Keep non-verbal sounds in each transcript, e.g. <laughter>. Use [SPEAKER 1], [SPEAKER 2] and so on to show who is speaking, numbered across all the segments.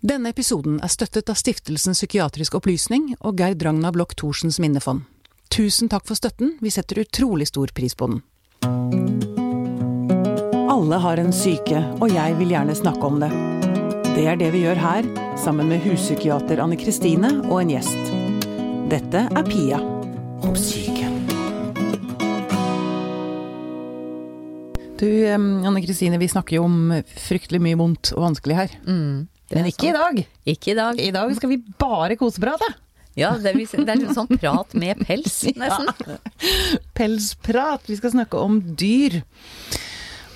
[SPEAKER 1] Denne episoden er støttet av Stiftelsen psykiatrisk opplysning og Gerd Ragna Bloch Thorsens minnefond. Tusen takk for støtten, vi setter utrolig stor pris på den. Alle har en syke, og jeg vil gjerne snakke om det. Det er det vi gjør her, sammen med huspsykiater Anne Kristine og en gjest. Dette er Pia om syke. Du, Anne Kristine, vi snakker jo om fryktelig mye vondt og vanskelig her.
[SPEAKER 2] Mm,
[SPEAKER 1] Men ikke i dag.
[SPEAKER 2] Ikke i dag.
[SPEAKER 1] I dag skal vi bare koseprate.
[SPEAKER 2] Ja, det, det er litt sånn prat med pels, <laughs> nesten.
[SPEAKER 1] Pelsprat. Vi skal snakke om dyr.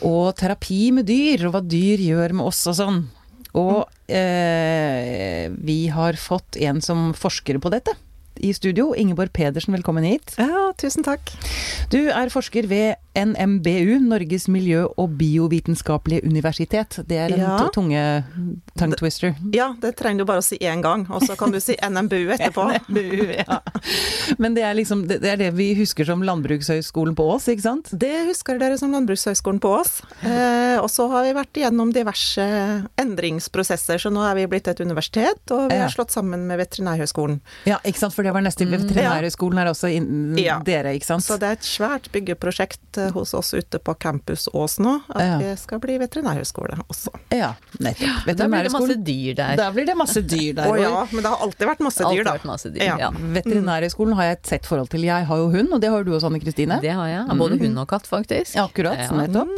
[SPEAKER 1] Og terapi med dyr, og hva dyr gjør med oss og sånn. Og eh, vi har fått en som forsker på dette i studio. Ingeborg Pedersen, velkommen hit.
[SPEAKER 3] Ja, tusen takk.
[SPEAKER 1] Du er forsker ved NMBU, Norges miljø- og biovitenskapelige universitet. Det er en
[SPEAKER 3] Ja.
[SPEAKER 1] tunge tongue twister.
[SPEAKER 3] Ja, det trenger du bare å si én gang, og så kan du si NMBU etterpå. <laughs>
[SPEAKER 1] NMBU, ja. Men det er liksom det er det vi husker som Landbrukshøgskolen på Ås, ikke sant?
[SPEAKER 3] Det husker dere som Landbrukshøgskolen på Ås. Eh, og så har vi vært igjennom diverse endringsprosesser, så nå er vi blitt et universitet, og vi har slått sammen med Veterinærhøgskolen.
[SPEAKER 1] Ja, ikke sant, for det var neste Veterinærhøgskolen er også inn,
[SPEAKER 3] Ja.
[SPEAKER 1] dere, ikke sant?
[SPEAKER 3] Så det er et svært byggeprosjekt hos oss ute på campus Ås nå, at
[SPEAKER 1] Ja.
[SPEAKER 3] det skal bli veterinærhøgskole også.
[SPEAKER 1] Ja, nettopp.
[SPEAKER 2] Da blir det masse dyr der.
[SPEAKER 1] Da blir det masse dyr der.
[SPEAKER 3] Å ja, men det har alltid vært masse dyr, da.
[SPEAKER 2] vært masse dyr.
[SPEAKER 3] Ja.
[SPEAKER 2] Ja.
[SPEAKER 1] Veterinærhøgskolen har jeg et sett forhold til. Jeg har jo hund, og det har du også, Anne Kristine.
[SPEAKER 2] Det har jeg. Både hund og katt, faktisk.
[SPEAKER 1] Ja, akkurat.
[SPEAKER 2] Ja.
[SPEAKER 1] Nettopp.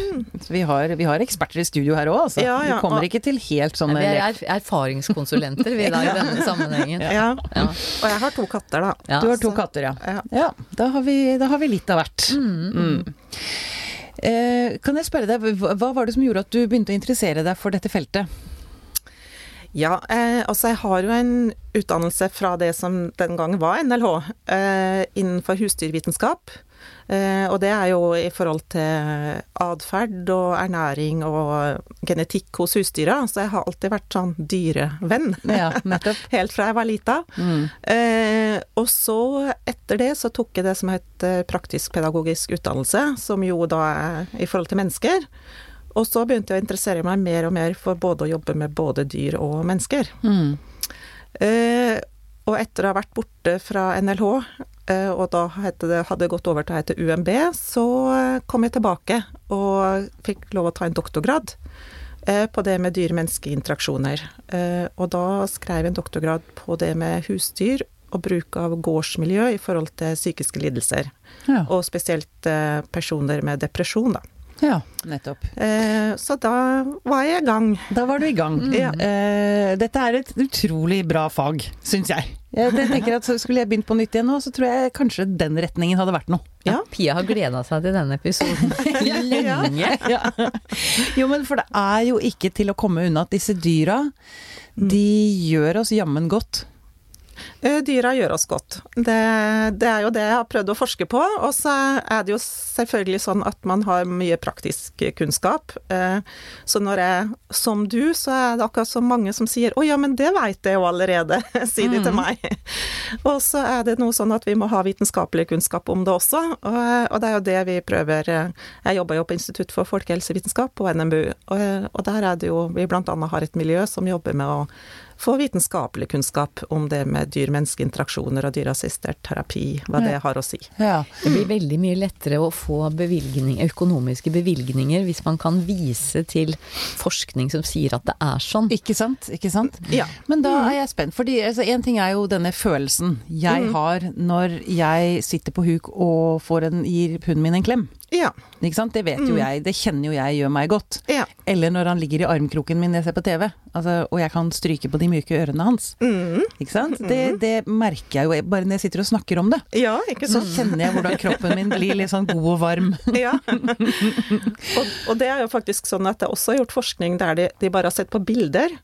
[SPEAKER 1] Så vi har, vi har eksperter i studio her òg, altså.
[SPEAKER 3] Ja, ja,
[SPEAKER 1] Vi kommer ikke til helt sånn
[SPEAKER 2] Vi er er erfaringskonsulenter vi da i <laughs> denne sammenhengen.
[SPEAKER 3] Ja.
[SPEAKER 2] Ja.
[SPEAKER 3] Og jeg har to katter, da.
[SPEAKER 2] Ja.
[SPEAKER 1] Du har to
[SPEAKER 3] så-
[SPEAKER 1] katter, ja.
[SPEAKER 3] Ja.
[SPEAKER 1] Ja, da har vi, da har vi litt av hvert. Mm. Eh, kan jeg spørre deg, hva var det som gjorde at du begynte å interessere deg for dette feltet?
[SPEAKER 3] Ja, eh, altså jeg har jo en utdannelse fra det som den gang var NLH, eh, innenfor husdyrvitenskap. Eh, og det er jo i forhold til atferd og ernæring og genetikk hos husdyra, så jeg har alltid vært sånn dyrevenn.
[SPEAKER 1] Ja. <laughs>
[SPEAKER 3] Helt fra jeg var lita.
[SPEAKER 1] Mm.
[SPEAKER 3] Eh, og så, etter det, så tok jeg det som het praktisk-pedagogisk utdannelse, som jo da er i forhold til mennesker. Og så begynte jeg å interessere meg mer og mer for både å jobbe med både dyr og mennesker.
[SPEAKER 1] Mm.
[SPEAKER 3] Eh, og etter å ha vært borte fra NLH, eh, og da det, hadde gått over til å hete UMB, så eh, kom jeg tilbake og fikk lov å ta en doktorgrad eh, på det med dyr-menneske-interaksjoner. Eh, og da skrev jeg en doktorgrad på det med husdyr og bruk av gårdsmiljø i forhold til psykiske lidelser.
[SPEAKER 1] Ja.
[SPEAKER 3] Og spesielt eh, personer med depresjon, da.
[SPEAKER 1] Ja, nettopp.
[SPEAKER 3] Eh, så da var jeg i gang.
[SPEAKER 1] Da var du i gang.
[SPEAKER 3] Ja.
[SPEAKER 1] Eh, dette er et utrolig bra fag, syns jeg. Jeg <laughs> tenker at Skulle jeg begynt på nytt igjen nå, så tror jeg kanskje den retningen hadde vært noe.
[SPEAKER 3] Ja.
[SPEAKER 2] Pia har gleda seg til denne episoden <laughs> lenge. <laughs>
[SPEAKER 1] Ja. Jo, men for det er jo ikke til å komme unna at disse dyra, de gjør oss jammen godt.
[SPEAKER 3] Eh, Dyra gjør oss godt. Det, det er jo det jeg har prøvd å forske på. Og så er det jo selvfølgelig sånn at man har mye praktisk kunnskap. Eh, Så når jeg, som du, så er det akkurat så mange som sier 'Å ja, men det veit jeg jo allerede', <laughs> sier de til meg. Og så er det noe sånn at vi må ha vitenskapelig kunnskap om det også. Og, og det er jo det vi prøver Jeg jobber jo på Institutt for folkehelsevitenskap på NMBU, og, og der er det jo vi annet har et miljø som jobber med å få vitenskapelig kunnskap om det med dyr-menneske-interaksjoner og dyreassistert terapi, hva det har å si.
[SPEAKER 1] Ja.
[SPEAKER 2] Det blir veldig mye lettere å få bevilgning, økonomiske bevilgninger hvis man kan vise til forskning som sier at det er sånn.
[SPEAKER 1] Ikke sant? Ikke sant?
[SPEAKER 3] Ja.
[SPEAKER 1] Men da er jeg spent, fordi altså, en ting er jo denne følelsen jeg har når jeg sitter på huk og får en, gir hunden min en klem.
[SPEAKER 3] Ja.
[SPEAKER 1] Det vet jo jeg, det kjenner jo jeg gjør meg godt.
[SPEAKER 3] Ja.
[SPEAKER 1] Eller når han ligger i armkroken min når jeg ser på TV, altså, og jeg kan stryke på de myke ørene hans.
[SPEAKER 3] Mm.
[SPEAKER 1] Ikke sant? Det, det merker jeg jo bare når jeg sitter og snakker om det.
[SPEAKER 3] ja, ikke
[SPEAKER 1] Så kjenner jeg hvordan kroppen min blir litt sånn god og varm. <laughs>
[SPEAKER 3] Ja. og, og det er jo faktisk sånn at det også er gjort forskning der de, de bare har sett på bilder.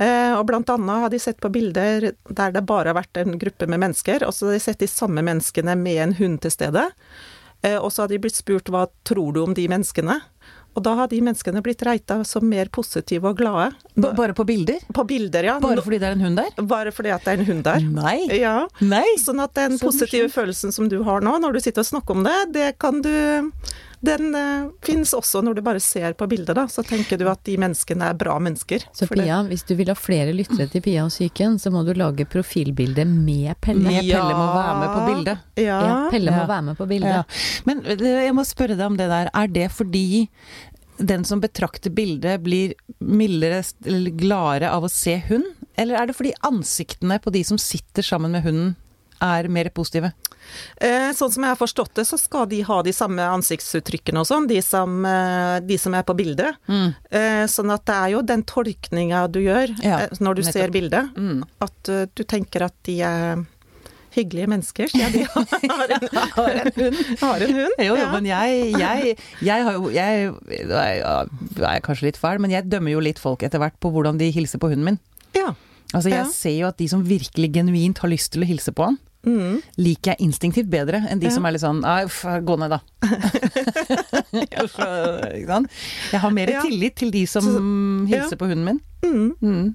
[SPEAKER 3] Eh, og blant annet har de sett på bilder der det bare har vært en gruppe med mennesker, og så har de sett de samme menneskene med en hund til stede. Eh, og så har de blitt spurt hva tror du om de menneskene? Og da har de menneskene blitt reita som mer positive og glade.
[SPEAKER 1] B bare på bilder?
[SPEAKER 3] På bilder, ja.
[SPEAKER 1] Bare fordi det er en hund der?
[SPEAKER 3] Bare fordi at det er en hund der.
[SPEAKER 1] Nei.
[SPEAKER 3] Ja.
[SPEAKER 1] Nei.
[SPEAKER 3] Sånn at den positive følelsen som du har nå, når du sitter og snakker om det, det kan du Den uh, finnes også når du bare ser på bildet, da. Så tenker du at de menneskene er bra mennesker.
[SPEAKER 2] Så Pia, hvis du vil ha flere lyttere til Pia og psyken, så må du lage profilbilde med Pelle.
[SPEAKER 1] Ja. Pelle må være med på bildet.
[SPEAKER 2] Ja. ja Pelle må være med på bildet.
[SPEAKER 1] Men jeg må spørre deg om det der. Er det fordi den som betrakter bildet, blir mildere eller gladere av å se hund? Eller er det fordi ansiktene på de som sitter sammen med hunden, er mer positive?
[SPEAKER 3] Eh, sånn som jeg har forstått det, så skal de ha de samme ansiktsuttrykkene og sånn, de, eh, de, som er på bildet. Mm. Eh, sånn at det er jo den tolkninga du gjør ja, når du nettopp. ser bildet, mm. at du tenker at de er hyggelige mennesker, siden de <laughs> har en, har en hund. Har en hund.
[SPEAKER 1] Jo, jo, men jeg, jeg, jeg, har jo jeg, jeg er kanskje litt fæl, men jeg dømmer jo litt folk etter hvert på hvordan de hilser på hunden min.
[SPEAKER 3] Ja.
[SPEAKER 1] Altså, jeg ja. ser jo at de som virkelig genuint har lyst til å hilse på han, mm. liker jeg instinktivt bedre enn de ja. som er litt sånn uff, gå ned, da. <laughs> <laughs> jeg har mer tillit til de som hilser på hunden min. Mm.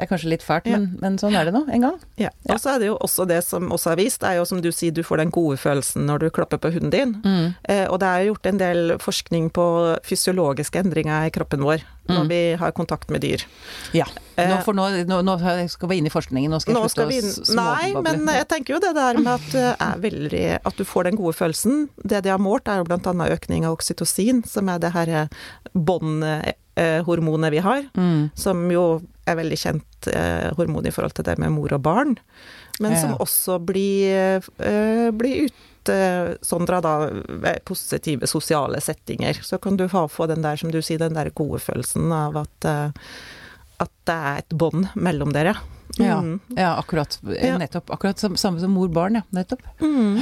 [SPEAKER 1] Det er kanskje litt fælt, men, ja. men sånn er det nå en gang.
[SPEAKER 3] Ja. Og så er det jo også det som også er vist, det er jo som du sier, du får den gode følelsen når du klapper på hunden din. Mm. Eh, og det er jo gjort en del forskning på fysiologiske endringer i kroppen vår når mm. vi har kontakt med dyr.
[SPEAKER 1] Ja. Nå, eh, for nå, nå, nå skal vi inn i forskningen, nå skal jeg nå slutte å
[SPEAKER 3] småboble. Nei, men jeg tenker jo det der med at, eh, veldig, at du får den gode følelsen. Det de har målt er jo annet økning av oksytocin, som er det her båndhormonet vi har, mm. som jo er veldig kjent eh, hormon i forhold til det med mor og barn, men som også blir, eh, blir utsondra da ved positive sosiale settinger. Så kan du få den der, som du sier, den der gode følelsen av at, eh, at det er et bånd mellom dere.
[SPEAKER 1] Mm. Ja, ja, akkurat. Nettopp. Akkurat samme som mor-barn, ja. Nettopp. Mm.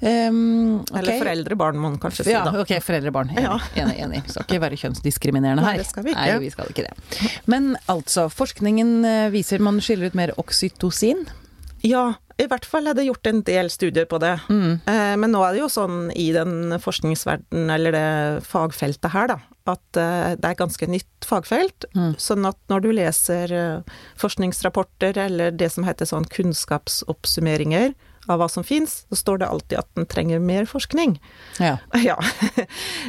[SPEAKER 3] Um, okay. Eller foreldre-barn, må man kanskje si.
[SPEAKER 1] Ja, da. ok, foreldre-barn. Enig, ja. enig, enig. Skal ikke være kjønnsdiskriminerende her.
[SPEAKER 3] Nei, det skal vi ikke.
[SPEAKER 1] Nei, vi skal ikke det. Men altså, forskningen eh, viser man skiller ut mer oksytocin.
[SPEAKER 3] Ja, i hvert fall er det gjort en del studier på det. Mm. Eh, men nå er det jo sånn i den forskningsverden, eller det fagfeltet her, da, at eh, det er ganske nytt fagfelt. Mm. Sånn at når du leser forskningsrapporter eller det som heter sånn kunnskapsoppsummeringer, av hva som fins, så står det alltid at den trenger mer forskning.
[SPEAKER 1] Ja. <laughs>
[SPEAKER 3] ja.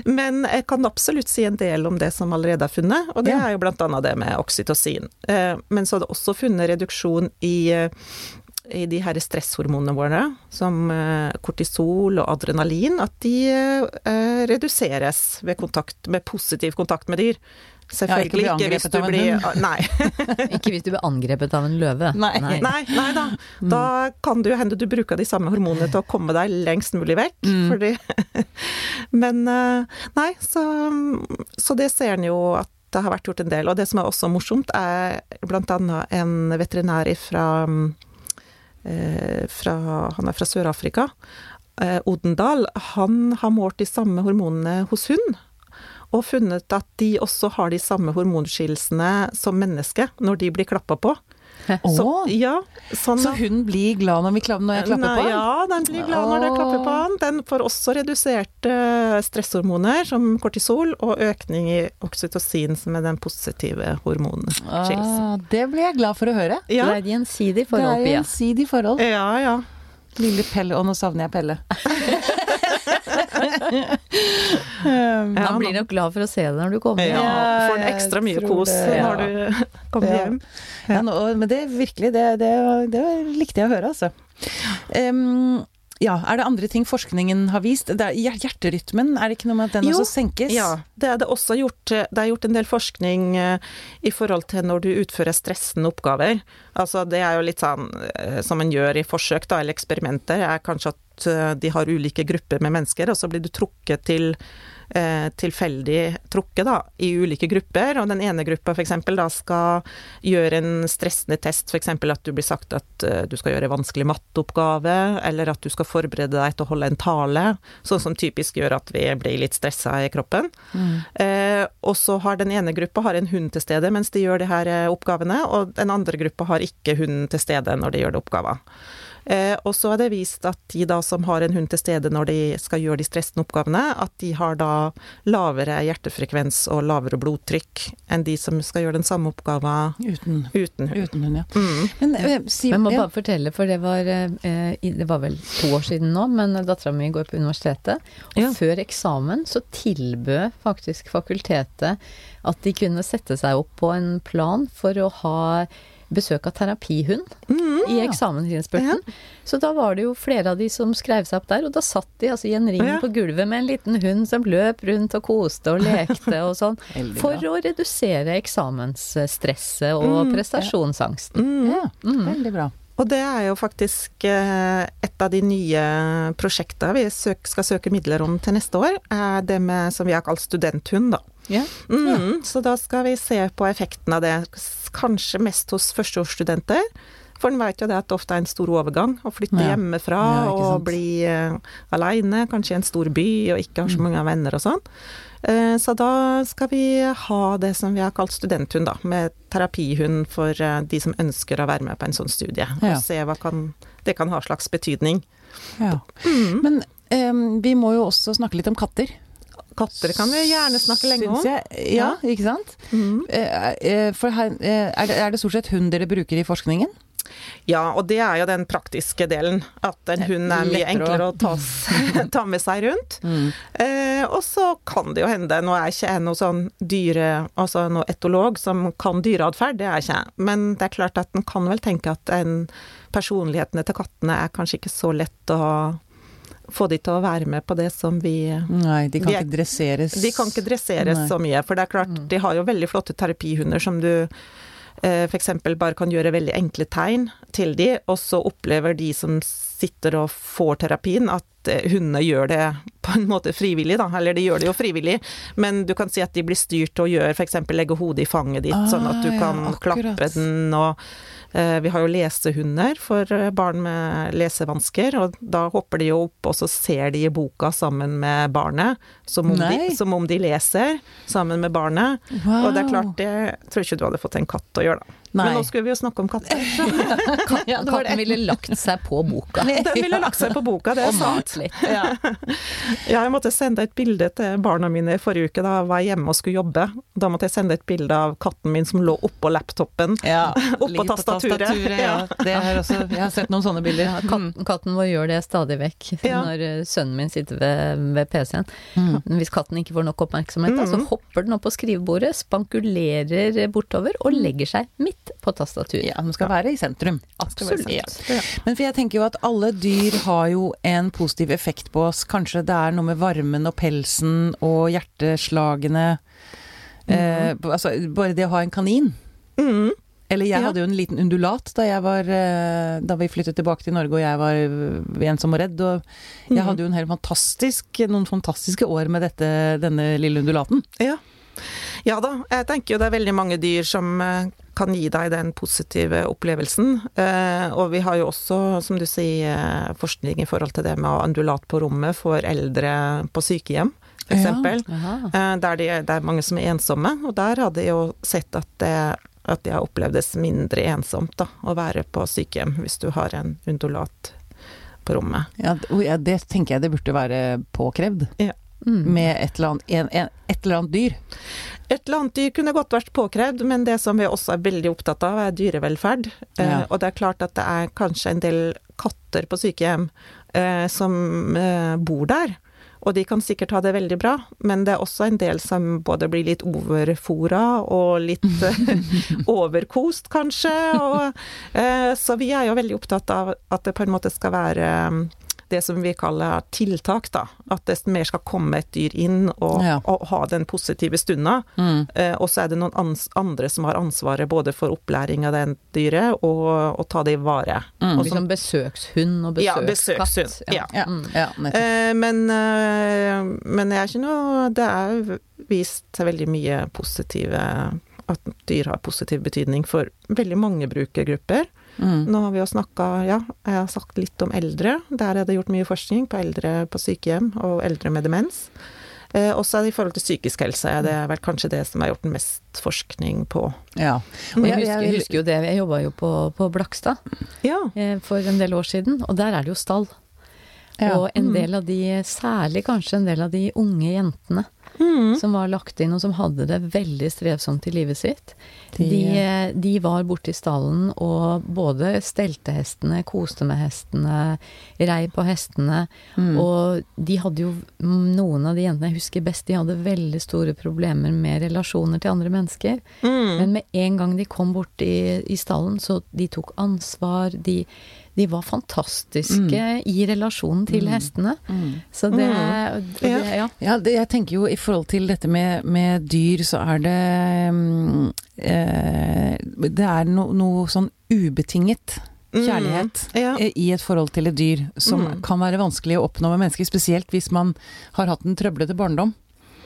[SPEAKER 3] Men jeg kan absolutt si en del om det som allerede er funnet, og det ja. er jo annet det med oksytocin. Eh, men så er det også funnet reduksjon i eh, i de her stresshormonene våre, som eh, kortisol og adrenalin, at de reduseres ved kontakt, med positiv kontakt med dyr. Selvfølgelig ja, ikke, hvis du blir Nei. <laughs>
[SPEAKER 2] ikke hvis du blir angrepet av en løve.
[SPEAKER 3] Nei, nei. nei, nei da. Mm. Da kan det jo hende du bruker de samme hormonene til å komme deg lengst mulig vekk. Mm. Fordi <laughs> Men eh, nei, så, så det ser en jo at det har vært gjort en del. Og det som er også morsomt, er annet en veterinær fra, eh, fra Han er fra Sør-Afrika. Eh, Odendal. Han har målt de samme hormonene hos hund og funnet at de også har de samme hormonskillelsene som mennesket når de blir klappa på.
[SPEAKER 1] Så, ja, sånn så hun blir glad når, vi, når jeg klapper på
[SPEAKER 3] den? Ja, den blir glad når jeg klapper på den. Den får også reduserte stresshormoner som kortisol, og økning i oksytocin, som er den positive hormonen.
[SPEAKER 1] Ah, det blir jeg glad for å høre.
[SPEAKER 2] Ja. Det er gjensidig forhold,
[SPEAKER 1] Pia. Gjensidig forhold.
[SPEAKER 3] Ja, ja.
[SPEAKER 1] Lille Pelle, og nå savner jeg Pelle. <laughs>
[SPEAKER 2] Um, Han blir nok glad for å se deg når du kommer.
[SPEAKER 3] Ja, får en ekstra mye kos det, når du <laughs> kommer hjem.
[SPEAKER 1] Ja, nå, men det virkelig, det, det, det, likte jeg å høre, altså. Um, ja, Er det andre ting forskningen har vist? Det er hjerterytmen, er det ikke noe med at den jo, også senkes?
[SPEAKER 3] Ja, det er det også gjort. Det er gjort en del forskning uh, i forhold til når du utfører stressende oppgaver. Altså det er jo litt sånn uh, som en gjør i forsøk da, eller eksperimenter, er kanskje at Eh, de har ulike grupper med mennesker, og så blir du trukket til eh, tilfeldig trukket da, i ulike grupper, og den ene gruppa f.eks. da skal gjøre en stressende test, f.eks. at du blir sagt at uh, du skal gjøre en vanskelig matteoppgave, eller at du skal forberede deg til å holde en tale, sånn som typisk gjør at vi blir litt stressa i kroppen. Mm. Eh, og så har den ene gruppa har en hund til stede mens de gjør de her oppgavene, og den andre gruppa har ikke hunden til stede når de gjør de oppgavene. Eh, og så er det vist at de da som har en hund til stede når de skal gjøre de stressende oppgavene, at de har da lavere hjertefrekvens og lavere blodtrykk enn de som skal gjøre den samme oppgaven
[SPEAKER 1] Uten,
[SPEAKER 3] uten hund.
[SPEAKER 1] uten hund, ja.
[SPEAKER 3] Mm.
[SPEAKER 1] Men, jeg, si,
[SPEAKER 2] Men må
[SPEAKER 1] ja.
[SPEAKER 2] bare fortelle, for det var, eh, det var vel to år siden nå, men dattera mi går på universitetet. Og
[SPEAKER 3] Ja.
[SPEAKER 2] før eksamen så tilbød faktisk fakultetet at de kunne sette seg opp på en plan for å ha besøk av terapihund
[SPEAKER 3] Mm.
[SPEAKER 2] i eksamensinnspurten. Så da var det jo flere av de som skrev seg opp der, og da satt de altså i en ring
[SPEAKER 3] Ja.
[SPEAKER 2] på gulvet med en liten hund som løp rundt og koste og lekte og sånn, <laughs> for å redusere eksamensstresset og
[SPEAKER 3] Mm, ja.
[SPEAKER 2] prestasjonsangsten.
[SPEAKER 3] Mm.
[SPEAKER 1] Ja, veldig bra.
[SPEAKER 3] Og det er jo faktisk eh, et av de nye prosjektene vi skal søke midler om til neste år. Er det med, som vi har kalt studenthund, da.
[SPEAKER 2] Ja.
[SPEAKER 3] Mm, Så da skal vi se på effekten av det, kanskje mest hos førsteårsstudenter. For en vet jo det at det ofte er en stor overgang å flytte
[SPEAKER 1] Ja.
[SPEAKER 3] hjemmefra
[SPEAKER 1] Ja,
[SPEAKER 3] og bli uh, aleine, kanskje i en stor by og ikke har så
[SPEAKER 1] Mm.
[SPEAKER 3] mange venner og sånn. Uh, så da skal vi ha det som vi har kalt studenthund, da, med terapihund for uh, de som ønsker å være med på en sånn studie.
[SPEAKER 1] Ja.
[SPEAKER 3] Og se hva kan, det kan ha slags betydning.
[SPEAKER 1] Ja.
[SPEAKER 3] Mm.
[SPEAKER 1] Men um, vi må jo også snakke litt om katter.
[SPEAKER 3] Katter kan vi gjerne snakke lenge
[SPEAKER 1] Syns
[SPEAKER 3] om.
[SPEAKER 1] jeg. Ja, ikke sant?
[SPEAKER 3] Mm.
[SPEAKER 1] Eh, eh, For her, eh, er, det, er det stort sett hund dere bruker i forskningen?
[SPEAKER 3] Ja, og det er jo den praktiske delen. At en hund er mye enklere å ta, <laughs> <laughs> ta med seg rundt. Eh, og så kan det jo hende, nå er ikke jeg noe sånn dyre, altså noe etolog som kan dyreatferd, det er ikke jeg. Men det er klart at en kan vel tenke at en, personlighetene til kattene er kanskje ikke så lett å få de til å være med på det som vi
[SPEAKER 1] Nei, de kan
[SPEAKER 3] De
[SPEAKER 1] ikke dresseres.
[SPEAKER 3] De kan ikke dresseres
[SPEAKER 1] Nei.
[SPEAKER 3] så mye, for det er klart, de har jo veldig flotte terapihunder som du eh, f.eks. bare kan gjøre veldig enkle tegn til de, og så opplever de som sitter og får terapien, at eh, hundene gjør det på en måte frivillig, da. Eller de gjør det jo frivillig, men du kan si at de blir styrt til å gjøre f.eks. legge hodet i fanget ditt, sånn at du kan
[SPEAKER 1] ja,
[SPEAKER 3] klappe den og eh, vi har jo lesehunder for eh, barn med lesevansker, og da hopper de jo opp, og så ser de i boka sammen med barnet, som om, de, som om de leser sammen med barnet.
[SPEAKER 1] Wow.
[SPEAKER 3] Og det er klart, det tror ikke du hadde fått en katt å gjøre, da.
[SPEAKER 1] Nei.
[SPEAKER 3] Men nå skulle vi jo snakke om katter. <laughs>
[SPEAKER 2] Ja, Katten ville lagt seg på boka. <laughs>
[SPEAKER 3] Den ville lagt seg på boka, det er sant. <laughs>
[SPEAKER 1] Ja.
[SPEAKER 3] Jeg måtte sende et bilde til barna mine i forrige uke, da jeg var hjemme og skulle jobbe. Da måtte jeg sende et bilde av katten min som lå oppå laptopen.
[SPEAKER 1] Ja,
[SPEAKER 3] Oppå
[SPEAKER 1] på
[SPEAKER 3] tastaturet.
[SPEAKER 1] ja. Det har også, jeg har sett noen sånne bilder.
[SPEAKER 2] Ja, katten, katten vår gjør det stadig vekk når eh, sønnen min sitter ved, ved PC-en.
[SPEAKER 1] Mm.
[SPEAKER 2] Men Hvis katten ikke får nok oppmerksomhet, da, så
[SPEAKER 3] Mhm.
[SPEAKER 2] hopper den opp på skrivebordet, spankulerer bortover og legger seg midt på tastaturet.
[SPEAKER 1] Ja, de skal være i sentrum.
[SPEAKER 2] Absolutt.
[SPEAKER 1] Ja. Men for jeg tenker jo at alle dyr har jo en positiv effekt på oss. Kanskje det er noe med varmen og pelsen og hjerteslagene. Eh, altså bare det å ha en kanin.
[SPEAKER 3] Mm.
[SPEAKER 1] Eller jeg hadde jo en liten undulat da, var, eh, da vi flyttet tilbake til Norge og jeg var eh, ensom og redd. Og jeg
[SPEAKER 3] Mhm.
[SPEAKER 1] hadde jo en helt fantastisk, noen fantastiske år med dette, denne lille undulaten.
[SPEAKER 3] Ja. ja da, jeg tenker jo det er veldig mange dyr som eh, kan gi deg den positive opplevelsen. Eh, og vi har jo også, som du sier, eh, forskning i forhold til det med ha på rommet for eldre på sykehjem, For eksempel.
[SPEAKER 2] Jaha.
[SPEAKER 3] Eh, Der de, det er mange som er ensomme, og der har de jo sett at det at det opplevdes mindre ensomt da, å være på sykehjem hvis du har en undulat på rommet.
[SPEAKER 1] Ja, det tenker jeg det burde være påkrevd.
[SPEAKER 2] Mm.
[SPEAKER 1] Med et eller annet, en, en, et eller annet dyr.
[SPEAKER 3] Et eller annet dyr kunne godt vært påkrevd, men det som vi også er veldig opptatt av, er dyrevelferd.
[SPEAKER 1] Ja.
[SPEAKER 3] Eh, og det er klart at det er kanskje en del katter på sykehjem eh, som eh, bor der. Og de kan sikkert ha det veldig bra, men det er også en del som både blir litt overfora og litt <laughs> eh, overkost, kanskje. Og, eh, så vi er jo veldig opptatt av at det på en måte skal være eh, det som vi kaller tiltak, da. At det mer skal komme et dyr inn og,
[SPEAKER 1] Ja.
[SPEAKER 3] og ha den positive stunda.
[SPEAKER 1] Mm.
[SPEAKER 3] Eh, og så er det noen andre som har ansvaret både for opplæring av den dyret og å ta det i vare.
[SPEAKER 1] Mm.
[SPEAKER 3] Og
[SPEAKER 2] Liksom besøkshund og
[SPEAKER 3] Ja,
[SPEAKER 2] besøkskatt.
[SPEAKER 3] besøkshund, ja.
[SPEAKER 1] Ja,
[SPEAKER 2] Mm.
[SPEAKER 1] ja.
[SPEAKER 3] Eh, men, eh, men er ikke noe Det er vist veldig mye positive At dyr har positiv betydning for veldig mange brukergrupper.
[SPEAKER 1] Mm.
[SPEAKER 3] Nå har vi jo snakka Ja, jeg har sagt litt om eldre. Der er det gjort mye forskning på eldre på sykehjem og eldre med demens. Eh, også i forhold til psykisk helse er det vel kanskje det som er gjort mest forskning på.
[SPEAKER 1] Ja.
[SPEAKER 2] Og jeg husker, jeg husker jo det, jeg jobba jo på, på Blakstad
[SPEAKER 3] Ja.
[SPEAKER 2] eh, for en del år siden, og der er det jo stall.
[SPEAKER 1] Ja.
[SPEAKER 2] Og en del av de, særlig kanskje en del av de unge jentene
[SPEAKER 3] Mm.
[SPEAKER 2] som var lagt inn, og som hadde det veldig strevsomt i livet sitt,
[SPEAKER 1] De-
[SPEAKER 2] de, de var borte i stallen og både stelte hestene, koste med hestene, rei på hestene.
[SPEAKER 1] Mm.
[SPEAKER 2] Og de hadde jo Noen av de jentene jeg husker best, de hadde veldig store problemer med relasjoner til andre mennesker.
[SPEAKER 3] Mm.
[SPEAKER 2] Men med en gang de kom bort i, i stallen, så de tok ansvar. De, de var fantastiske i relasjonen til hestene.
[SPEAKER 1] Mm.
[SPEAKER 2] Så det,
[SPEAKER 3] Mm.
[SPEAKER 2] det Ja.
[SPEAKER 1] Ja, det, jeg tenker jo i forhold til dette med, med dyr, så er det mm, eh, Det er no, noe sånn ubetinget kjærlighet
[SPEAKER 3] Mm. Ja.
[SPEAKER 1] eh, i et forhold til et dyr, som
[SPEAKER 3] Mm.
[SPEAKER 1] kan være vanskelig å oppnå med mennesker, spesielt hvis man har hatt en trøblete barndom.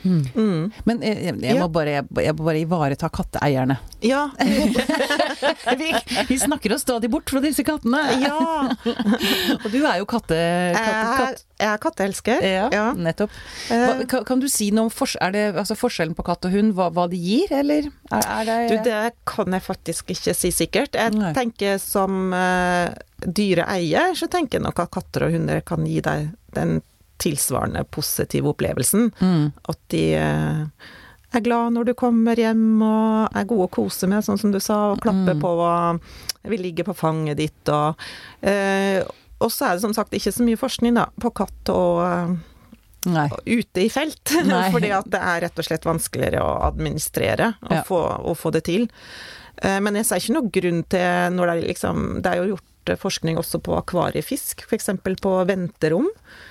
[SPEAKER 2] Mm.
[SPEAKER 3] Mm.
[SPEAKER 1] Men jeg, jeg, jeg,
[SPEAKER 3] Ja.
[SPEAKER 1] må bare, jeg, jeg må bare ivareta katteeierne.
[SPEAKER 3] Ja. <laughs>
[SPEAKER 1] Vi, vi snakker oss stadig bort fra disse kattene!
[SPEAKER 3] ja. <laughs>
[SPEAKER 1] Og du er jo katte...
[SPEAKER 3] Jeg
[SPEAKER 1] katt,
[SPEAKER 3] jeg er katteelsker.
[SPEAKER 1] ja,
[SPEAKER 3] Ja.
[SPEAKER 1] nettopp.
[SPEAKER 3] Eh,
[SPEAKER 1] Hva, kan, kan du si noe om fors det, altså forskjellen på katt og hund, hva, hva de gir, eller er, er det
[SPEAKER 3] Du, det kan jeg faktisk ikke si sikkert. Jeg
[SPEAKER 1] Nei.
[SPEAKER 3] tenker som uh, dyreeier, så tenker jeg nok at katter og hunder kan gi deg den tilsvarende positive opplevelsen.
[SPEAKER 1] mm.
[SPEAKER 3] At de eh, er glad når du kommer hjem og er gode å kose med, sånn som du sa, og klapper
[SPEAKER 1] Mm.
[SPEAKER 3] på og vil ligge på fanget ditt og eh, Og så er det som sagt ikke så mye forskning da, på katt og
[SPEAKER 1] Nei.
[SPEAKER 3] ute i felt. <laughs> Fordi at det er rett og slett vanskeligere å administrere og,
[SPEAKER 1] Ja.
[SPEAKER 3] få, og få det til. Eh, Men jeg ser ikke noe grunn til når det er liksom Det er jo gjort eh, forskning også på akvariefisk, f.eks. på venterom.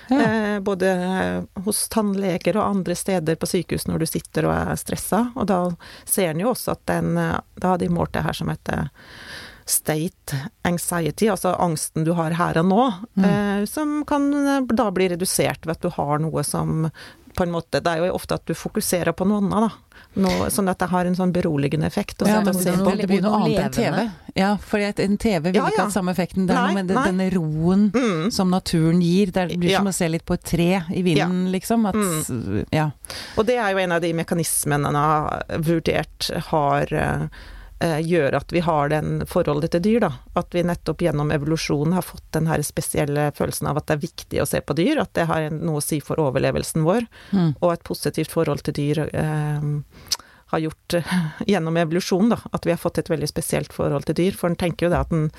[SPEAKER 1] Ja.
[SPEAKER 3] Eh, både eh, hos tannleger og andre steder på sykehus når du sitter og er stressa. Og da ser en jo også at den eh, Da har de målt det her som heter state anxiety, altså angsten du har her og nå, eh, som kan da bli redusert ved at du har noe som på en måte Det er jo ofte at du fokuserer på noe annet, da. Noe, sånn at det har en sånn beroligende effekt. å
[SPEAKER 1] Ja, men det,
[SPEAKER 3] på.
[SPEAKER 1] det blir noe annet enn TV. Ja, for en TV vil
[SPEAKER 3] Ja,
[SPEAKER 1] ikke ha samme effekten. Det er noe med det- denne roen
[SPEAKER 3] Mm.
[SPEAKER 1] som naturen gir. Det blir
[SPEAKER 3] Ja.
[SPEAKER 1] som å se litt på et tre i vinden, liksom. At,
[SPEAKER 3] Mm.
[SPEAKER 1] ja.
[SPEAKER 3] Og det er jo en av de mekanismene en har vurdert har eh, gjør at vi har den forholdet til dyr, da. At vi nettopp gjennom evolusjonen har fått den her spesielle følelsen av at det er viktig å se på dyr, at det har noe å si for overlevelsen vår.
[SPEAKER 1] Mm.
[SPEAKER 3] Og et positivt forhold til dyr eh, har gjort eh, <laughs> gjennom evolusjon, da. At vi har fått et veldig spesielt forhold til dyr. For en tenker jo det at, den,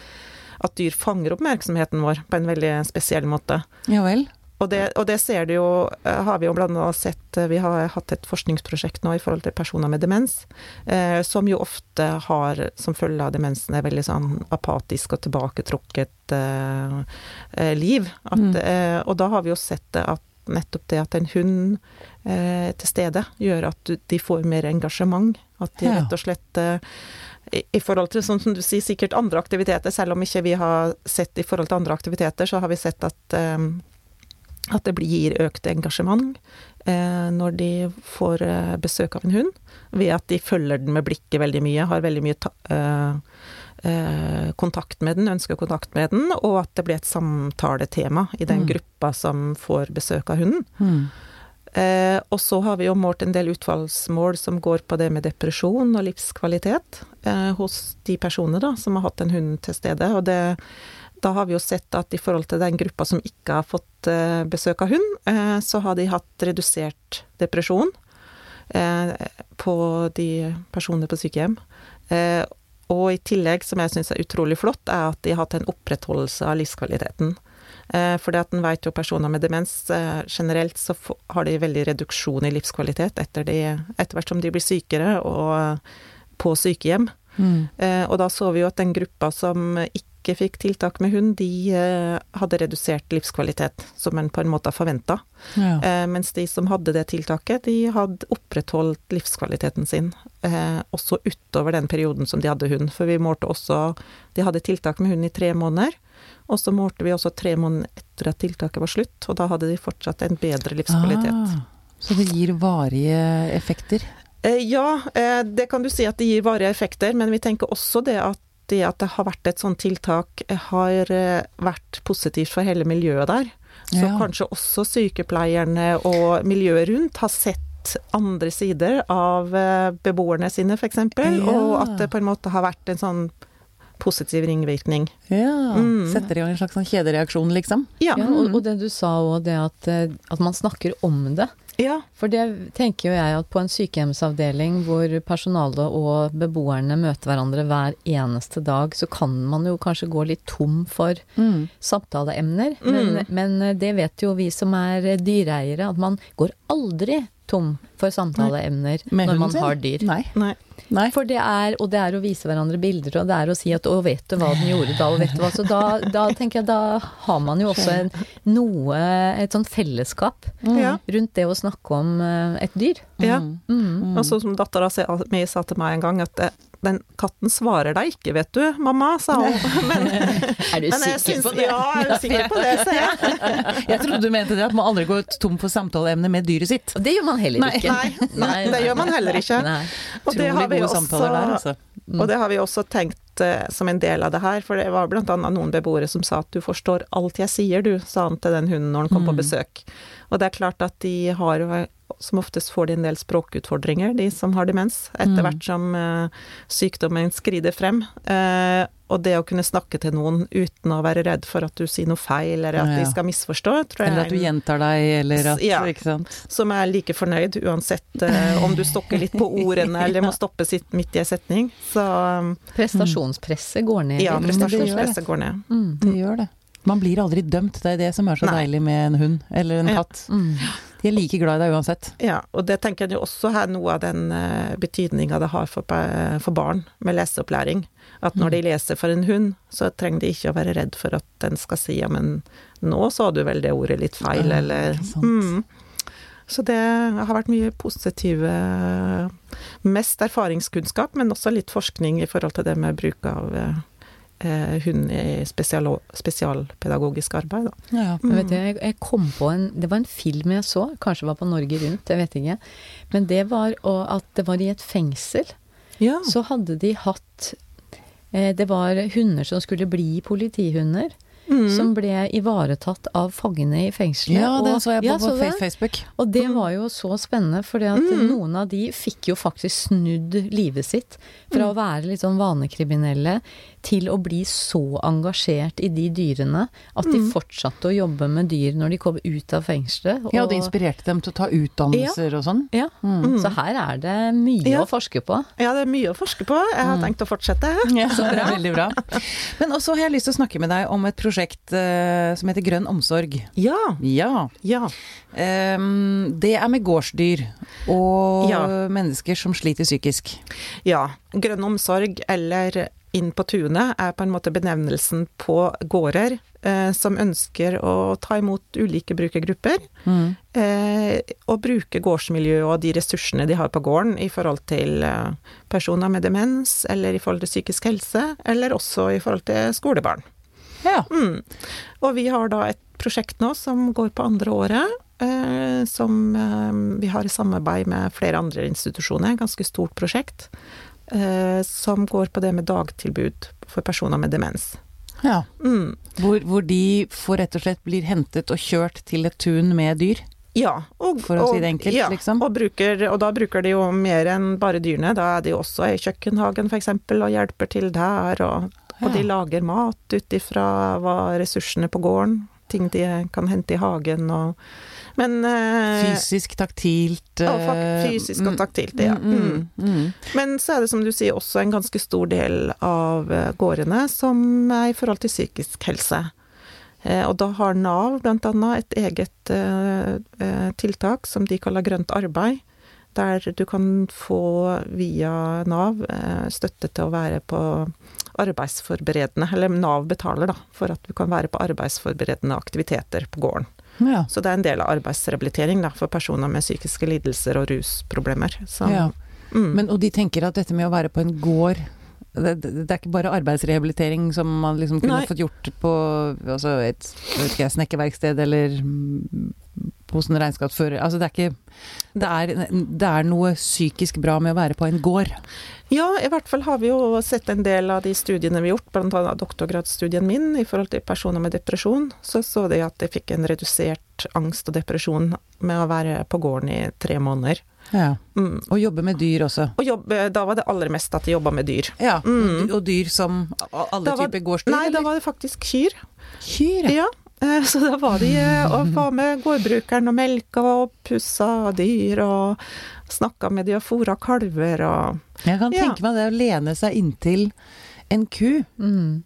[SPEAKER 3] at dyr fanger oppmerksomheten vår på en veldig spesiell måte.
[SPEAKER 1] ja vel.
[SPEAKER 3] Og det, og det ser du jo, eh, har vi jo blant annet sett eh, Vi har hatt et forskningsprosjekt nå i forhold til personer med demens, eh, som jo ofte har som følge av demensen er veldig sånn apatisk og tilbaketrukket eh, eh, liv. At,
[SPEAKER 1] Mm.
[SPEAKER 3] eh, og da har vi jo sett at nettopp det at en hund eh, til stede gjør at du, de får mer engasjement. At de rett og slett i, forhold til sånn som du sier, sikkert andre aktiviteter, selv om ikke vi har sett i forhold til andre aktiviteter, så har vi sett at eh, at det gir økt engasjement eh, når de får eh, besøk av en hund, ved at de følger den med blikket veldig mye, har veldig mye eh, eh, kontakt med den, ønsker kontakt med den, og at det blir et samtaletema i den
[SPEAKER 1] Mm.
[SPEAKER 3] gruppa som får besøk av hunden.
[SPEAKER 1] Mm.
[SPEAKER 3] Eh, og så har vi jo målt en del utfallsmål som går på det med depresjon og livskvalitet eh, hos de personer da, som har hatt en hund til stede. Og det, da har vi jo sett at i forhold til den gruppa som ikke har fått eh, besøk av hund, eh, så har de hatt redusert depresjon eh, på de personene på sykehjem. Eh, og i tillegg, som jeg syns er utrolig flott, er at de har hatt en opprettholdelse av livskvaliteten. Fordi at en vet jo personer med demens generelt så har de veldig reduksjon i livskvalitet etter, de, etter hvert som de blir sykere og på sykehjem.
[SPEAKER 1] Mm.
[SPEAKER 3] Og da så vi jo at den gruppa som ikke fikk tiltak med hund, de eh, hadde redusert livskvalitet, som en på en måte har forventa.
[SPEAKER 1] Ja.
[SPEAKER 3] Eh, Mens de som hadde det tiltaket, de hadde opprettholdt livskvaliteten sin, eh, også utover den perioden som de hadde hund. For vi målte også De hadde tiltak med hund i tre måneder, og så målte vi også tre måneder etter at tiltaket var slutt, og da hadde de fortsatt en bedre livskvalitet.
[SPEAKER 1] Ah, så det gir varige effekter?
[SPEAKER 3] Ja, det kan du si at det gir varige effekter, men vi tenker også det at det at det har vært et sånt tiltak, har eh, vært positivt for hele miljøet der. Så
[SPEAKER 1] Ja.
[SPEAKER 3] kanskje også sykepleierne og miljøet rundt har sett andre sider av eh, beboerne sine, f.eks.
[SPEAKER 1] Ja.
[SPEAKER 3] Og at det på en måte har vært en sånn positiv ringvirkning.
[SPEAKER 1] Ja.
[SPEAKER 3] Mm.
[SPEAKER 1] Setter i gang en slags sånn kjedereaksjon, liksom.
[SPEAKER 3] Ja.
[SPEAKER 2] Ja, og, og det du sa òg, det at, eh, at man snakker om det.
[SPEAKER 3] Ja.
[SPEAKER 2] For det tenker jo jeg at på en sykehjemsavdeling hvor personalet og beboerne møter hverandre hver eneste dag, så kan man jo kanskje gå litt tom for
[SPEAKER 1] Mm.
[SPEAKER 2] samtaleemner. Men, men det vet jo vi som er dyreeiere, at man går aldri tom for samtaleemner når man har dyr.
[SPEAKER 1] Nei.
[SPEAKER 3] Nei.
[SPEAKER 1] Nei.
[SPEAKER 2] For det er, og det er å vise hverandre bilder, og det er å si at 'å, vet du hva den gjorde da', og vet du hva. Så da, da tenker jeg da har man jo også en, noe, et sånt fellesskap
[SPEAKER 3] mm.
[SPEAKER 2] rundt det å snakke om eh, et dyr.
[SPEAKER 3] ja.
[SPEAKER 1] Mm.
[SPEAKER 2] Mm.
[SPEAKER 3] Og sånn som dattera mi sa til meg en gang, at eh, den katten svarer deg ikke, vet du, mamma, sa hun. <laughs> Men,
[SPEAKER 2] Er du <laughs> sikker
[SPEAKER 3] syns
[SPEAKER 2] på det?
[SPEAKER 3] Ja, er du sikker på det, sa jeg. <laughs>
[SPEAKER 1] Jeg trodde du mente det, at man aldri går tom for samtaleemne med dyret sitt.
[SPEAKER 2] Og det gjør man heller
[SPEAKER 1] Nei.
[SPEAKER 2] ikke.
[SPEAKER 3] Nei, nei, det gjør man heller ikke.
[SPEAKER 2] Nei.
[SPEAKER 3] Og det har vi
[SPEAKER 1] gode samtaler der,
[SPEAKER 3] også,
[SPEAKER 1] altså.
[SPEAKER 3] og det har vi også tenkt eh, som en del av det her, for det var annet noen beboere som sa at du forstår alt jeg sier, du, sa han til den hunden når han kom på
[SPEAKER 1] Mm.
[SPEAKER 3] besøk. Og det er klart at de har jo som oftest får de en del språkutfordringer, de som har demens, etter
[SPEAKER 1] Mm.
[SPEAKER 3] hvert som eh, sykdommen skrider frem. Eh, og det å kunne snakke til noen uten å være redd for at du sier noe feil, eller at
[SPEAKER 1] Ja.
[SPEAKER 3] de skal misforstå, tror jeg
[SPEAKER 1] Eller
[SPEAKER 3] er
[SPEAKER 1] at du gjentar deg, eller at
[SPEAKER 3] Ja.
[SPEAKER 1] Ikke sant.
[SPEAKER 3] som er like fornøyd uansett uh, om du stokker litt på ordene <laughs> eller må stoppe sitt midt i en setning. Så um,
[SPEAKER 2] Prestasjonspresset går ned.
[SPEAKER 3] ja,
[SPEAKER 1] det.
[SPEAKER 3] prestasjonspresset går ned.
[SPEAKER 2] Mm.
[SPEAKER 1] Det gjør det. Man blir aldri dømt, det er det som er så
[SPEAKER 3] Nei.
[SPEAKER 1] deilig med en hund eller en
[SPEAKER 3] Ja.
[SPEAKER 1] katt.
[SPEAKER 2] Mm.
[SPEAKER 1] De er like glad i deg uansett.
[SPEAKER 3] Ja, og det tenker jeg jo også er noe av den uh, betydninga det har for, for barn med leseopplæring. At når de leser for en hund, så trenger de ikke å være redd for at den skal si ja, men nå sa du vel det ordet litt feil,
[SPEAKER 1] Ja,
[SPEAKER 3] eller mm. Så det har vært mye positive Mest erfaringskunnskap, men også litt forskning i forhold til det med bruk av eh, eh, hund i spesial, spesialpedagogisk arbeid. Da.
[SPEAKER 1] Ja.
[SPEAKER 2] Men vet du, jeg, jeg kom på en Det var en film jeg så, kanskje var på Norge Rundt, jeg vet ikke. Men det var at det var i et fengsel.
[SPEAKER 3] Ja.
[SPEAKER 2] Så hadde de hatt eh, Det var hunder som skulle bli politihunder.
[SPEAKER 3] Mm.
[SPEAKER 2] Som ble ivaretatt av fangene i fengselet.
[SPEAKER 1] ja, det så jeg på,
[SPEAKER 2] Ja, så det?
[SPEAKER 1] Facebook.
[SPEAKER 2] Og det var jo så spennende, for
[SPEAKER 3] Mm.
[SPEAKER 2] noen av de fikk jo faktisk snudd livet sitt fra
[SPEAKER 3] Mm.
[SPEAKER 2] å være litt sånn vanekriminelle til å bli så engasjert i de dyrene at de
[SPEAKER 3] Mm.
[SPEAKER 2] fortsatte å jobbe med dyr når de kom ut av fengselet.
[SPEAKER 1] Ja, og det inspirerte dem til å ta utdannelser og sånn.
[SPEAKER 2] Ja,
[SPEAKER 1] Mm.
[SPEAKER 2] Så her er det mye
[SPEAKER 3] Ja.
[SPEAKER 2] å forske på.
[SPEAKER 3] ja, det er mye å forske på. Jeg har tenkt å fortsette. <laughs>
[SPEAKER 1] Ja, så det er veldig bra. Men også har jeg lyst til å snakke med deg om et prosjekt uh, som heter Grønn omsorg.
[SPEAKER 3] Ja.
[SPEAKER 1] Ja.
[SPEAKER 3] Ja.
[SPEAKER 1] Um, det er med gårdsdyr og
[SPEAKER 3] Ja.
[SPEAKER 1] mennesker som sliter psykisk.
[SPEAKER 3] Ja. Grønn omsorg eller Inn på tunet er på en måte benevnelsen på gårder eh, som ønsker å ta imot ulike brukergrupper.
[SPEAKER 1] Mm.
[SPEAKER 3] Eh, og bruke gårdsmiljøet og de ressursene de har på gården i forhold til eh, personer med demens, eller i forhold til psykisk helse, eller også i forhold til skolebarn.
[SPEAKER 1] Ja.
[SPEAKER 3] Mm. Og vi har da et prosjekt nå som går på andre året, eh, som eh, vi har i samarbeid med flere andre institusjoner, ganske stort prosjekt, som går på det med dagtilbud for personer med demens.
[SPEAKER 1] ja.
[SPEAKER 3] Mm.
[SPEAKER 1] Hvor, hvor de får rett og slett blir hentet og kjørt til et tun med dyr.
[SPEAKER 3] Ja, og,
[SPEAKER 1] For å si det enkelt,
[SPEAKER 3] ja,
[SPEAKER 1] liksom.
[SPEAKER 3] Og, bruker, og da bruker de jo mer enn bare dyrene. Da er de også i kjøkkenhagen f.eks. og hjelper til der. Og, og de lager mat ut ifra hva ressursene på gården, ting de kan hente i hagen og Men eh,
[SPEAKER 1] Fysisk, taktilt
[SPEAKER 3] ja,
[SPEAKER 1] eh,
[SPEAKER 3] fysisk og
[SPEAKER 1] mm,
[SPEAKER 3] taktilt, ja.
[SPEAKER 1] Mm,
[SPEAKER 3] Mm.
[SPEAKER 1] mm, mm.
[SPEAKER 3] Men så er det som du sier også en ganske stor del av eh, gårdene som er i forhold til psykisk helse. Eh, Og da har Nav bl.a. et eget tiltak som de kaller Grønt arbeid. Der du kan få via Nav støtte til å være på arbeidsforberedende, eller Nav betaler da, for at du kan være på arbeidsforberedende aktiviteter på gården.
[SPEAKER 1] Ja.
[SPEAKER 3] Så det er en del av arbeidsrehabilitering da, for personer med psykiske lidelser og rusproblemer. Så,
[SPEAKER 1] Ja.
[SPEAKER 3] mm.
[SPEAKER 1] Men, og de tenker at dette med å være på en gård det, det, det er ikke bare arbeidsrehabilitering som man liksom kunne
[SPEAKER 3] Nei.
[SPEAKER 1] fått gjort på altså et ikke, snekkerverksted eller mm, hos en regnskapsfører. Altså det er ikke det er, det er noe psykisk bra med å være på en gård.
[SPEAKER 3] Ja, i hvert fall har vi jo sett en del av de studiene vi har gjort, bl.a. doktorgradsstudien min i forhold til personer med depresjon. Så så de at de fikk en redusert angst og depresjon med å være på gården i tre måneder.
[SPEAKER 1] Ja.
[SPEAKER 3] Mm.
[SPEAKER 1] Og jobbe med dyr også.
[SPEAKER 3] Og jobbe, da var det aller meste at de jobba med dyr.
[SPEAKER 1] Ja,
[SPEAKER 3] Mm.
[SPEAKER 1] Og dyr som alle
[SPEAKER 3] var-
[SPEAKER 1] typer gårdsdyr?
[SPEAKER 3] Nei, da var det faktisk kyr.
[SPEAKER 1] Kyr, ja.
[SPEAKER 3] Ja, så da var de eh, og var med gårdbrukeren og melka og pussa dyr og snakka med de og fôra kalver og
[SPEAKER 1] Jeg kan
[SPEAKER 3] Ja.
[SPEAKER 1] tenke meg det å lene seg inntil en ku.
[SPEAKER 2] Mm.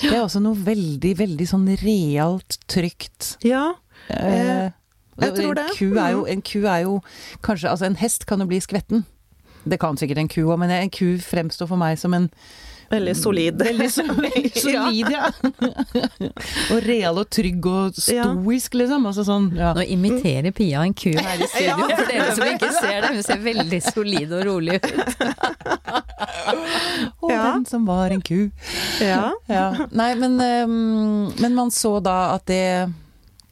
[SPEAKER 1] Det er også noe veldig, veldig sånn realt, trygt.
[SPEAKER 3] Ja.
[SPEAKER 1] Eh,
[SPEAKER 3] jeg tror det.
[SPEAKER 1] En ku er jo, en ku er jo kanskje Altså, en hest kan jo bli skvetten. Det kan sikkert en ku òg, men en ku fremstår for meg som en
[SPEAKER 3] Veldig solid. <laughs>
[SPEAKER 1] Veldig solid, <laughs> ja. <laughs> og real og trygg og stoisk, liksom. Altså sånn, ja.
[SPEAKER 2] Nå imiterer Pia en ku her i studio, for dere som ikke ser det. Hun ser veldig solid og rolig ut.
[SPEAKER 1] Og
[SPEAKER 3] Ja.
[SPEAKER 1] den som var en ku.
[SPEAKER 3] Ja.
[SPEAKER 1] Ja. Nei, men, ehm, men man så da at det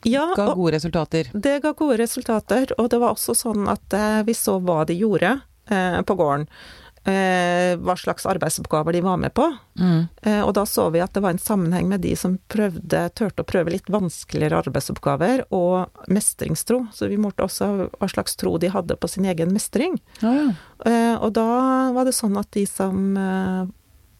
[SPEAKER 3] ja
[SPEAKER 1] ga gode resultater.
[SPEAKER 3] det ga gode resultater, og det var også sånn at eh, vi så hva de gjorde eh, på gården. Eh, hva slags arbeidsoppgaver de var med på.
[SPEAKER 1] Mm.
[SPEAKER 3] Eh, og da så vi at det var en sammenheng med de som prøvde, turte å prøve litt vanskeligere arbeidsoppgaver, og mestringstro. Så vi målte også hva slags tro de hadde på sin egen mestring.
[SPEAKER 1] Ja, ja.
[SPEAKER 3] Eh, og da var det sånn at de som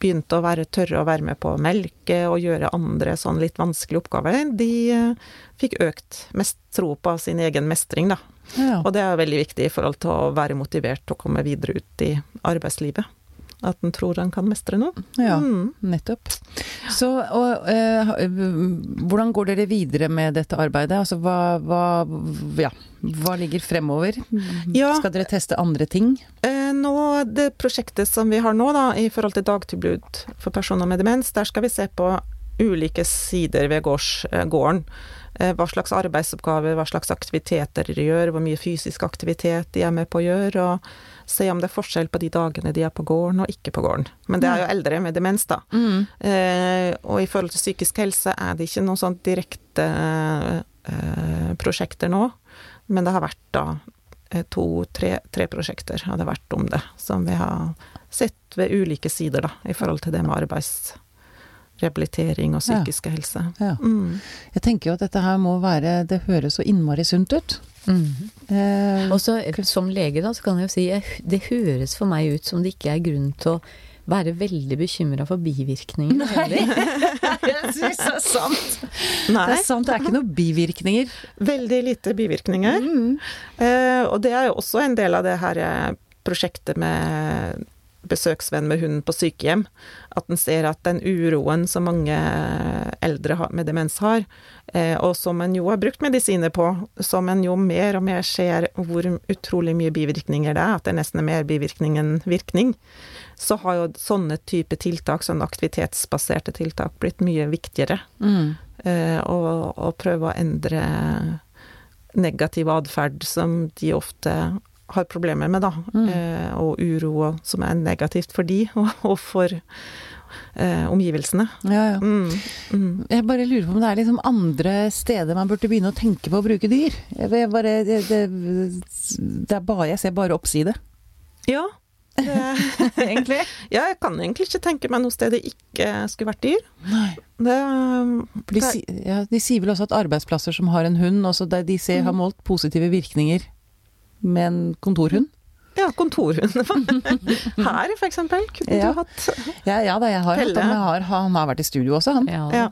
[SPEAKER 3] begynte å være tørre å være med på å melke og gjøre andre sånn litt vanskelige oppgaver, de eh, fikk økt mest tro på sin egen mestring, da.
[SPEAKER 1] Ja.
[SPEAKER 3] Og det er veldig viktig i forhold til å være motivert til å komme videre ut i arbeidslivet. At en tror en kan mestre noe.
[SPEAKER 1] ja.
[SPEAKER 3] Mm.
[SPEAKER 1] Nettopp. Så og, eh, hvordan går dere videre med dette arbeidet? Altså hva, hva, ja, hva ligger fremover?
[SPEAKER 3] Ja.
[SPEAKER 1] Skal dere teste andre ting?
[SPEAKER 3] Eh, nå, det prosjektet som vi har nå, da, i forhold til dagtilbud for personer med demens, der skal vi se på ulike sider ved gårds, eh, gården. Eh, hva slags arbeidsoppgaver, hva slags aktiviteter de gjør, hvor mye fysisk aktivitet de er med på å gjøre, og se om det er forskjell på de dagene de er på gården og ikke på gården. Men det er jo eldre med demens, da. Eh, og i forhold til psykisk helse er det ikke noen sånn direkte eh, prosjekter nå, men det har vært da eh, to-tre tre prosjekter har det vært om det, som vi har sett ved ulike sider, da, i forhold til det med arbeidsrehabilitering og
[SPEAKER 1] Ja.
[SPEAKER 3] psykiske helse.
[SPEAKER 1] Ja.
[SPEAKER 3] Mm.
[SPEAKER 1] Jeg tenker jo at dette her må være Det høres så innmari sunt ut.
[SPEAKER 2] Mm.
[SPEAKER 1] Eh,
[SPEAKER 2] Og så som lege da, så kan jeg jo si jeg- det høres for meg ut som det ikke er grunn til å være veldig bekymra for bivirkninger. Nei, <laughs> <laughs>
[SPEAKER 1] jeg syns det er sant. Det er sant, det er ikke noen bivirkninger.
[SPEAKER 3] veldig lite bivirkninger.
[SPEAKER 1] Mm.
[SPEAKER 3] Eh, og det er jo også en del av det her eh, prosjektet med besøksvenn med hund på sykehjem. At en ser at den uroen som mange eldre med demens har, eh, og som en jo har brukt medisiner på, som en jo mer og mer ser hvor utrolig mye bivirkninger det er, at det nesten er mer bivirkning enn virkning, så har jo sånne type tiltak, sånne aktivitetsbaserte tiltak, blitt mye viktigere.
[SPEAKER 1] Mm.
[SPEAKER 3] Eh, og, og prøve å endre negativ atferd som de ofte har problemer med, da.
[SPEAKER 1] Mm.
[SPEAKER 3] Eh, og uro og- som er negativt for de, og, <laughs> og for eh, omgivelsene.
[SPEAKER 1] Ja, ja.
[SPEAKER 3] Mm, mm.
[SPEAKER 1] Jeg bare lurer på om det er liksom andre steder man burde begynne å tenke på å bruke dyr. Jeg, bare, det, det, det er bare, jeg ser bare oppside,
[SPEAKER 3] Ja. <laughs>
[SPEAKER 1] Egentlig.
[SPEAKER 3] ja, jeg kan egentlig ikke tenke meg noe sted det ikke skulle vært dyr.
[SPEAKER 1] Nei.
[SPEAKER 3] Det,
[SPEAKER 1] For de, ja, de sier vel også at arbeidsplasser som har en hund, også der de ser, har målt positive virkninger med en kontorhund.
[SPEAKER 3] ja, kontorhund. <laughs> Her, for eksempel, kunne
[SPEAKER 1] Ja.
[SPEAKER 3] du hatt
[SPEAKER 1] Ja, ja da, jeg har hatt ham. Har, han har vært i studio også, han.
[SPEAKER 2] Ja.
[SPEAKER 3] Ja.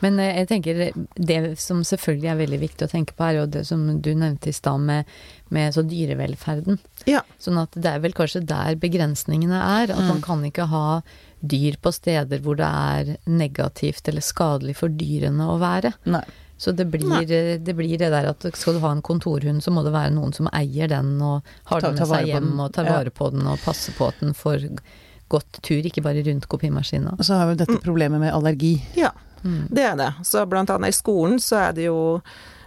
[SPEAKER 2] Men eh, jeg tenker det som selvfølgelig er veldig viktig å tenke på, er jo det som du nevnte i stad med, med så dyrevelferden.
[SPEAKER 3] Ja.
[SPEAKER 2] Sånn at det er vel kanskje der begrensningene er. At man kan ikke ha dyr på steder hvor det er negativt eller skadelig for dyrene å være.
[SPEAKER 1] Nei.
[SPEAKER 2] Så det blir, det blir det der at skal du ha en kontorhund, så må det være noen som eier den og har
[SPEAKER 1] Ta-
[SPEAKER 2] den med seg hjem
[SPEAKER 1] den.
[SPEAKER 2] og tar vare på den og passer på at den får godt tur, ikke bare rundt kopimaskina.
[SPEAKER 1] Og så har vi dette problemet med allergi.
[SPEAKER 3] Ja,
[SPEAKER 2] Mm.
[SPEAKER 3] det er det. Så blant annet i skolen så er det jo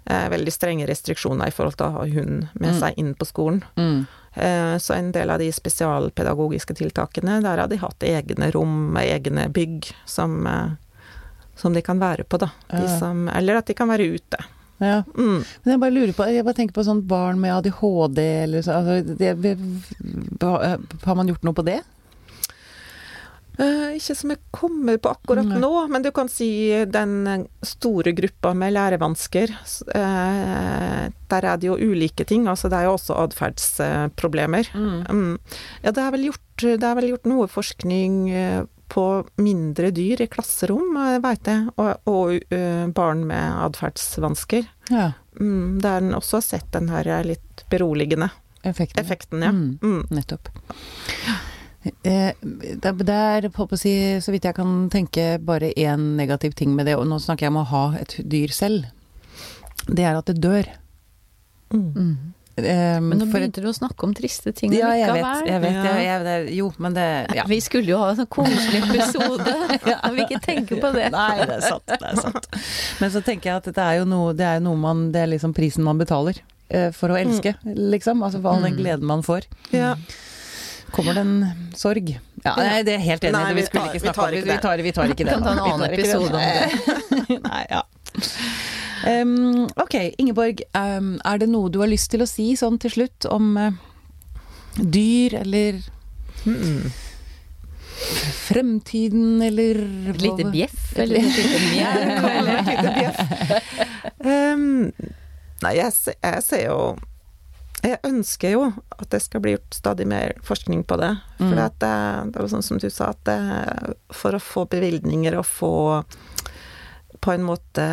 [SPEAKER 3] eh, veldig strenge restriksjoner i forhold til å ha hund med
[SPEAKER 1] Mm.
[SPEAKER 3] seg inn på skolen.
[SPEAKER 1] Mm.
[SPEAKER 3] Eh, så en del av de spesialpedagogiske tiltakene, der har de hatt egne rom, egne bygg, som, eh, som de kan være på, da. Som, eller at de kan være ute.
[SPEAKER 1] Ja.
[SPEAKER 3] Mm.
[SPEAKER 1] Men jeg bare lurer på, jeg bare tenker på sånn barn med ADHD eller så, altså, det, Har man gjort noe på det?
[SPEAKER 3] Eh, ikke som jeg kommer på akkurat nå, men du kan si den store gruppa med lærevansker. eh, der er det jo ulike ting. altså Det er jo også atferdsproblemer. Mm. Ja, det er, vel gjort, det er vel gjort noe forskning eh, på mindre dyr i klasserom, veit jeg, og, og barn med atferdsvansker.
[SPEAKER 1] Ja.
[SPEAKER 3] Mm, der en også har sett den her litt beroligende
[SPEAKER 1] Effekten.
[SPEAKER 3] effekten, ja.
[SPEAKER 1] Mm.
[SPEAKER 3] Mm.
[SPEAKER 1] Nettopp. Eh, det det er, på å si, så vidt jeg kan tenke, bare én negativ ting med det, og nå snakker jeg om å ha et dyr selv. Det er at det dør.
[SPEAKER 3] Mm.
[SPEAKER 2] Mm.
[SPEAKER 1] Um,
[SPEAKER 2] Men nå begynte du å snakke om triste ting
[SPEAKER 1] Ja, jeg vet. Jeg vet
[SPEAKER 3] Ja.
[SPEAKER 1] jeg, jeg, det, jo, men det ja.
[SPEAKER 2] Vi skulle jo ha en sånn koselig episode. <laughs> Jeg vi ikke tenker på det.
[SPEAKER 1] Nei, det er sant. Det er sant. Men så tenker jeg at det er jo noe, det er noe man Det er liksom prisen man betaler eh, for å elske, liksom. Altså for all den
[SPEAKER 2] Mm.
[SPEAKER 1] gleden man får.
[SPEAKER 3] Ja.
[SPEAKER 1] Kommer det en sorg? Ja, nei, det er helt enig.
[SPEAKER 3] Nei,
[SPEAKER 1] vi
[SPEAKER 3] vi tar-
[SPEAKER 1] ikke
[SPEAKER 3] vi tar
[SPEAKER 1] om. Vi tar, vi tar ikke det.
[SPEAKER 2] Vi Kan ta en annen
[SPEAKER 1] episode ikke det.
[SPEAKER 2] om <laughs> <laughs>
[SPEAKER 1] Nei, ja. Um, ok, Ingeborg. Um, er det noe du har lyst til å si sånn til slutt om uh, dyr, eller
[SPEAKER 3] Mm.
[SPEAKER 1] fremtiden, eller
[SPEAKER 2] Et lite bjeff eller et lite mjau <laughs>
[SPEAKER 3] Um, nei, jeg, jeg ser jo Jeg ønsker jo at det skal bli gjort stadig mer forskning på det. For
[SPEAKER 1] Mm.
[SPEAKER 3] at det, er jo sånn som du sa, at det, for å få bevilgninger og få på en måte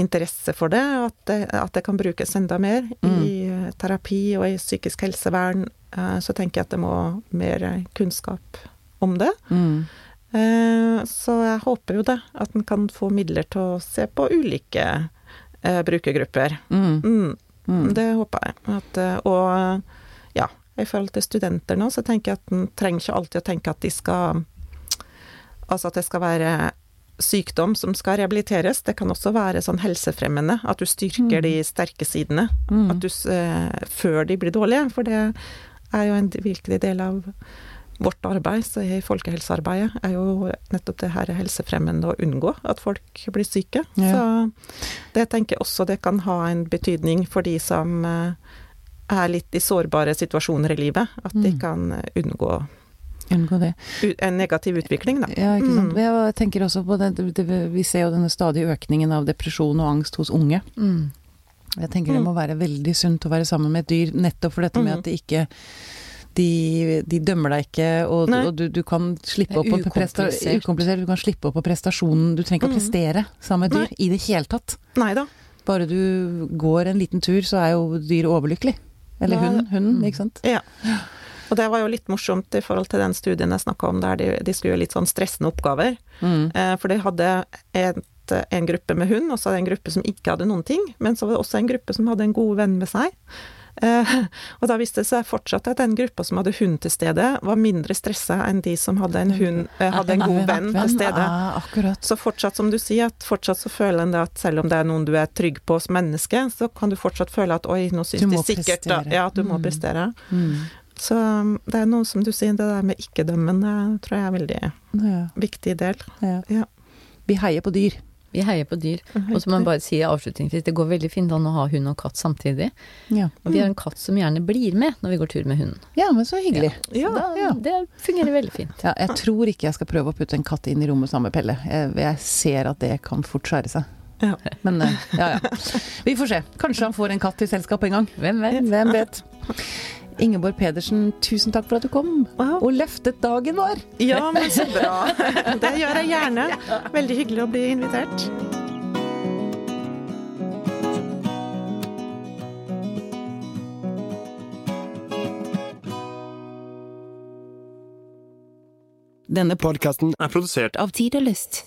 [SPEAKER 3] interesse for det, at det, at det kan brukes enda mer i eh, terapi og i psykisk helsevern, eh, så tenker jeg at det må mer kunnskap om det.
[SPEAKER 1] Mm.
[SPEAKER 3] Eh, Så jeg håper jo det, at en kan få midler til å se på ulike eh, brukergrupper.
[SPEAKER 1] Mm.
[SPEAKER 3] Mm,
[SPEAKER 1] Mm.
[SPEAKER 3] Det håper jeg. At, eh, og ja, i forhold til studenter nå, så tenker jeg at en trenger ikke alltid å tenke at de skal Altså at det skal være sykdom som skal rehabiliteres. Det kan også være sånn helsefremmende. At du styrker de sterke sidene.
[SPEAKER 1] Mm.
[SPEAKER 3] At du, eh, før de blir dårlige. For det er jo en viktig del av vårt arbeid, så i folkehelsearbeidet, er jo nettopp det her helsefremmende å unngå at folk blir syke.
[SPEAKER 1] Ja.
[SPEAKER 3] Så det tenker jeg også det kan ha en betydning for de som eh, er litt i sårbare situasjoner i livet. At de
[SPEAKER 1] Mm.
[SPEAKER 3] kan unngå
[SPEAKER 1] Unngå det.
[SPEAKER 3] en negativ utvikling, da.
[SPEAKER 1] Ja, ikke sant.
[SPEAKER 3] Mm.
[SPEAKER 1] Jeg tenker også på det, det, det, Vi ser jo denne stadige økningen av depresjon og angst hos unge.
[SPEAKER 2] Mm.
[SPEAKER 1] Jeg tenker det
[SPEAKER 3] Mm.
[SPEAKER 1] må være veldig sunt å være sammen med et dyr, nettopp for dette med
[SPEAKER 3] Mm.
[SPEAKER 1] at de ikke de, de dømmer deg ikke, og, og du, du kan slippe opp på
[SPEAKER 2] ukomplisert.
[SPEAKER 1] Du kan slippe opp på prestasjonen. Du trenger ikke å
[SPEAKER 3] Mm.
[SPEAKER 1] prestere sammen med dyr i det hele tatt.
[SPEAKER 3] Nei da.
[SPEAKER 1] Bare du går en liten tur, så er jo dyret overlykkelig. Eller
[SPEAKER 3] Ja,
[SPEAKER 1] hunden, hunden,
[SPEAKER 2] Mm.
[SPEAKER 1] ikke sant.
[SPEAKER 3] Ja. Og det var jo litt morsomt i forhold til den studien jeg snakka om, der de, de skulle gjøre litt sånn stressende oppgaver.
[SPEAKER 1] Mm.
[SPEAKER 3] Eh, For de hadde et, en gruppe med hund, og så hadde de en gruppe som ikke hadde noen ting. Men så var det også en gruppe som hadde en god venn med seg. Eh, <laughs> og da viste det seg fortsatt at den gruppa som hadde hund til stede, var mindre stressa enn de som hadde en hund, eh, hadde en god venn til stede. Så fortsatt, som du sier, at fortsatt så føler en det at selv om det er noen du er trygg på som menneske, så kan du fortsatt føle at oi, nå syns de sikkert da, ja, at du må
[SPEAKER 1] Mm.
[SPEAKER 3] prestere.
[SPEAKER 1] Mm.
[SPEAKER 3] Så um, det er noe som du sier, det der med ikke-dømmende tror jeg er en veldig
[SPEAKER 1] Ja,
[SPEAKER 3] viktig del.
[SPEAKER 1] ja.
[SPEAKER 3] Ja.
[SPEAKER 1] Vi heier på dyr.
[SPEAKER 2] Vi heier på dyr. Og så må jeg bare si avslutningsvis, det går veldig fint an å ha hund og katt samtidig.
[SPEAKER 1] Ja,
[SPEAKER 2] Og vi har en katt som gjerne blir med når vi går tur med hunden.
[SPEAKER 1] ja men så hyggelig.
[SPEAKER 3] Ja,
[SPEAKER 2] Så da,
[SPEAKER 1] ja.
[SPEAKER 2] Det fungerer veldig fint.
[SPEAKER 1] Ja, jeg tror ikke jeg skal prøve å putte en katt inn i rommet sammen med Pelle. Jeg, jeg ser at det kan fort skjære seg.
[SPEAKER 3] Ja.
[SPEAKER 1] Men eh, ja, ja. Vi får se. Kanskje han får en katt i selskap en gang.
[SPEAKER 2] Hvem vet?
[SPEAKER 1] Hvem vet. Ingeborg Pedersen, tusen takk for at du kom
[SPEAKER 3] Wow.
[SPEAKER 1] og løftet dagen vår.
[SPEAKER 3] Ja, men så bra. Det gjør jeg gjerne. <laughs> Veldig hyggelig å bli invitert.
[SPEAKER 1] Denne
[SPEAKER 4] Podkasten er produsert
[SPEAKER 5] av Tid og Lyst.